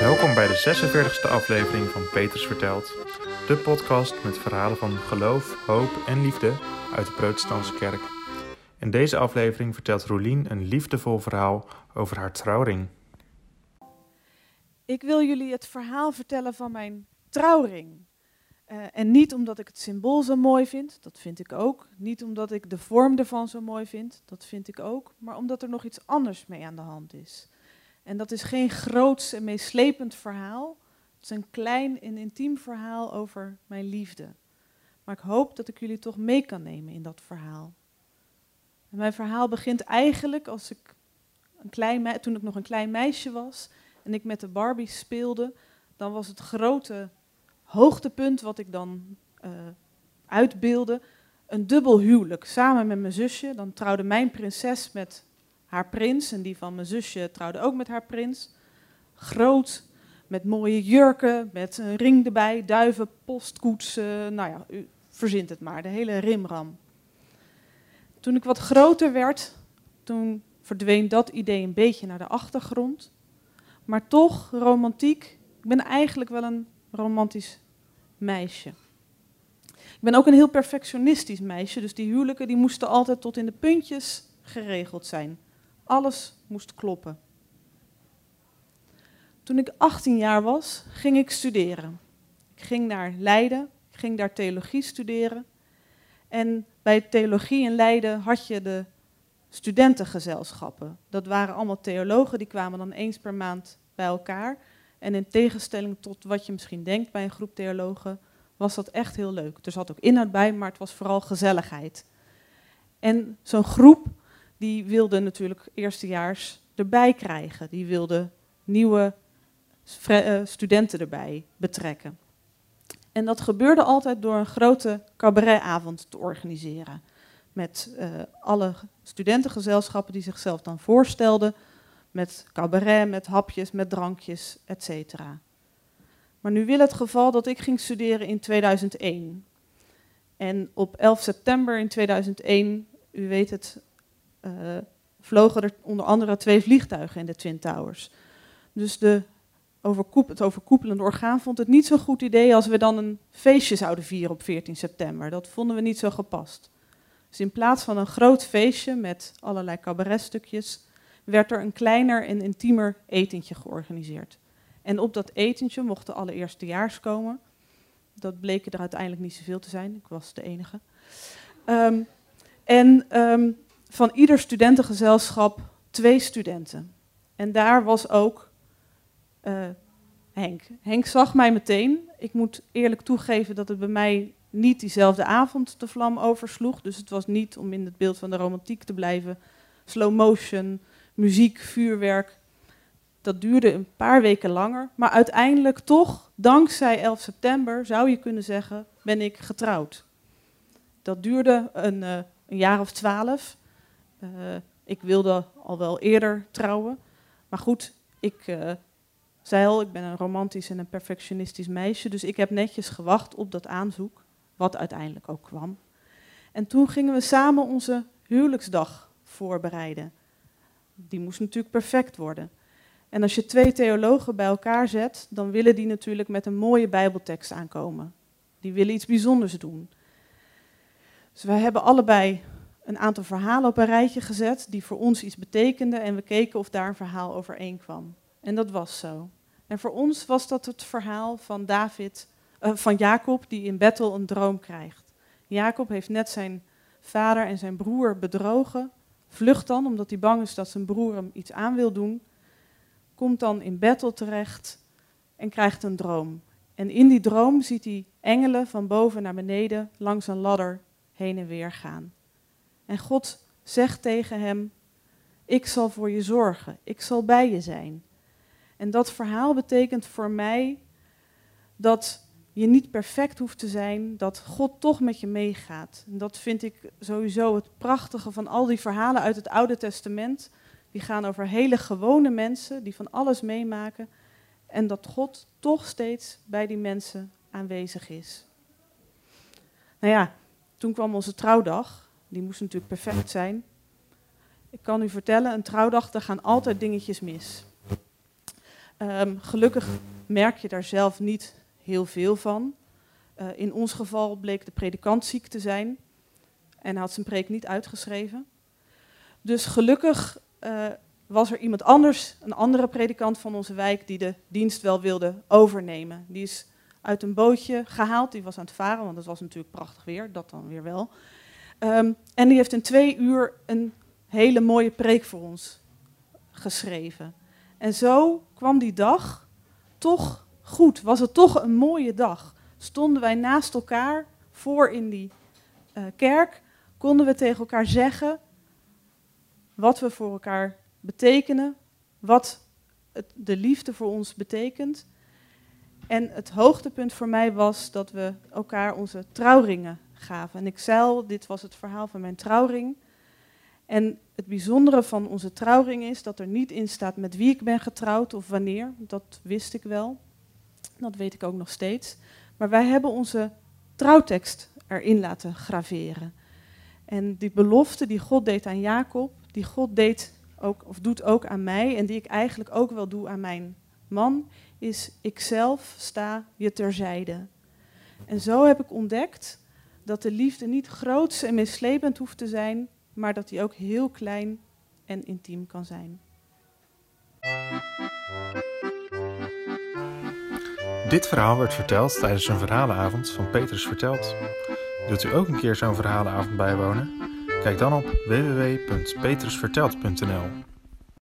Welkom bij de 46e aflevering van Peters Vertelt, de podcast met verhalen van geloof, hoop en liefde uit de Protestantse kerk. In deze aflevering vertelt Roelien een liefdevol verhaal over haar trouwring. Ik wil jullie het verhaal vertellen van mijn trouwring. Uh, en niet omdat ik het symbool zo mooi vind, dat vind ik ook. Niet omdat ik de vorm ervan zo mooi vind, dat vind ik ook. Maar omdat er nog iets anders mee aan de hand is. En dat is geen groots en meeslepend verhaal. Het is een klein en intiem verhaal over mijn liefde. Maar ik hoop dat ik jullie toch mee kan nemen in dat verhaal. Mijn verhaal begint eigenlijk als ik een klein toen ik nog een klein meisje was en ik met de Barbies speelde. Dan was het grote hoogtepunt wat ik dan uh, uitbeelde een dubbel huwelijk samen met mijn zusje. Dan trouwde mijn prinses met haar prins en die van mijn zusje trouwde ook met haar prins. Groot, met mooie jurken, met een ring erbij, duiven, postkoetsen, nou ja, u verzint het maar, de hele rimram. Toen ik wat groter werd, toen verdween dat idee een beetje naar de achtergrond. Maar toch, romantiek, ik ben eigenlijk wel een romantisch meisje. Ik ben ook een heel perfectionistisch meisje, dus die huwelijken die moesten altijd tot in de puntjes geregeld zijn. Alles moest kloppen. Toen ik 18 jaar was, ging ik studeren. Ik ging naar Leiden, ik ging daar theologie studeren. En bij theologie in Leiden had je de studentengezelschappen. Dat waren allemaal theologen, die kwamen dan eens per maand bij elkaar. En in tegenstelling tot wat je misschien denkt bij een groep theologen, was dat echt heel leuk. Er zat ook inhoud bij, maar het was vooral gezelligheid. En zo'n groep die wilde natuurlijk eerstejaars erbij krijgen. Die wilde nieuwe eh, studenten erbij betrekken. En dat gebeurde altijd door een grote cabaretavond te organiseren. Met uh, alle studentengezelschappen die zichzelf dan voorstelden. Met cabaret, met hapjes, met drankjes, etc. Maar nu wil het geval dat ik ging studeren in 2001. En op 11 september in 2001, u weet het, vlogen er onder andere twee vliegtuigen in de Twin Towers. Dus de het overkoepelende orgaan vond het niet zo'n goed idee als we dan een feestje zouden vieren op 14 september. Dat vonden we niet zo gepast. Dus in plaats van een groot feestje met allerlei cabaretstukjes, werd er een kleiner en intiemer etentje georganiseerd. En op dat etentje mochten alle eerstejaars komen. Dat bleken er uiteindelijk niet zoveel te zijn, ik was de enige. Um, en um, van ieder studentengezelschap twee studenten. En daar was ook uh, Henk. Henk zag mij meteen. Ik moet eerlijk toegeven dat het bij mij niet diezelfde avond de vlam oversloeg. Dus het was niet, om in het beeld van de romantiek te blijven, slow motion, muziek, vuurwerk. Dat duurde een paar weken langer. Maar uiteindelijk toch, dankzij 11 september, zou je kunnen zeggen, ben ik getrouwd. Dat duurde een, uh, een jaar of twaalf. Uh, ik wilde al wel eerder trouwen. Maar goed, ik uh, zei al, ik ben een romantisch en een perfectionistisch meisje. Dus ik heb netjes gewacht op dat aanzoek, wat uiteindelijk ook kwam. En toen gingen we samen onze huwelijksdag voorbereiden. Die moest natuurlijk perfect worden. En als je twee theologen bij elkaar zet, dan willen die natuurlijk met een mooie Bijbeltekst aankomen. Die willen iets bijzonders doen. Dus wij hebben allebei een aantal verhalen op een rijtje gezet die voor ons iets betekenden en we keken of daar een verhaal overeen kwam. En dat was zo. En voor ons was dat het verhaal van David, uh, van Jacob die in Bethel een droom krijgt. Jacob heeft net zijn vader en zijn broer bedrogen, vlucht dan omdat hij bang is dat zijn broer hem iets aan wil doen, komt dan in Bethel terecht en krijgt een droom. En in die droom ziet hij engelen van boven naar beneden langs een ladder heen en weer gaan. En God zegt tegen hem: Ik zal voor je zorgen, ik zal bij je zijn. En dat verhaal betekent voor mij dat je niet perfect hoeft te zijn, dat God toch met je meegaat. En dat vind ik sowieso het prachtige van al die verhalen uit het Oude Testament. Die gaan over hele gewone mensen die van alles meemaken. En dat God toch steeds bij die mensen aanwezig is. Nou ja, toen kwam onze trouwdag. Die moest natuurlijk perfect zijn. Ik kan u vertellen, een trouwdag, daar gaan altijd dingetjes mis. Ehm, gelukkig merk je daar zelf niet heel veel van. Uh, in ons geval bleek de predikant ziek te zijn en had zijn preek niet uitgeschreven. Dus gelukkig uh, was er iemand anders, een andere predikant van onze wijk, die de dienst wel wilde overnemen. Die is uit een bootje gehaald, die was aan het varen, want het was natuurlijk prachtig weer, dat dan weer wel. Um, en die heeft in twee uur een hele mooie preek voor ons geschreven. En zo kwam die dag toch goed, was het toch een mooie dag. Stonden wij naast elkaar voor in die uh, kerk, konden we tegen elkaar zeggen wat we voor elkaar betekenen, wat het, de liefde voor ons betekent. En het hoogtepunt voor mij was dat we elkaar onze trouwringen gaven. En ik zei al, dit was het verhaal van mijn trouwring. En het bijzondere van onze trouwring is dat er niet in staat met wie ik ben getrouwd of wanneer. Dat wist ik wel. Dat weet ik ook nog steeds. Maar wij hebben onze trouwtekst erin laten graveren. En die belofte die God deed aan Jacob, die God deed ook, of doet ook aan mij en die ik eigenlijk ook wel doe aan mijn man, is ikzelf sta je terzijde. En zo heb ik ontdekt dat de liefde niet groots en mislepend hoeft te zijn, maar dat die ook heel klein en intiem kan zijn. Dit verhaal werd verteld tijdens een verhalenavond van Petrus Verteld. Wilt u ook een keer zo'n verhalenavond bijwonen? Kijk dan op www.petrusverteld.nl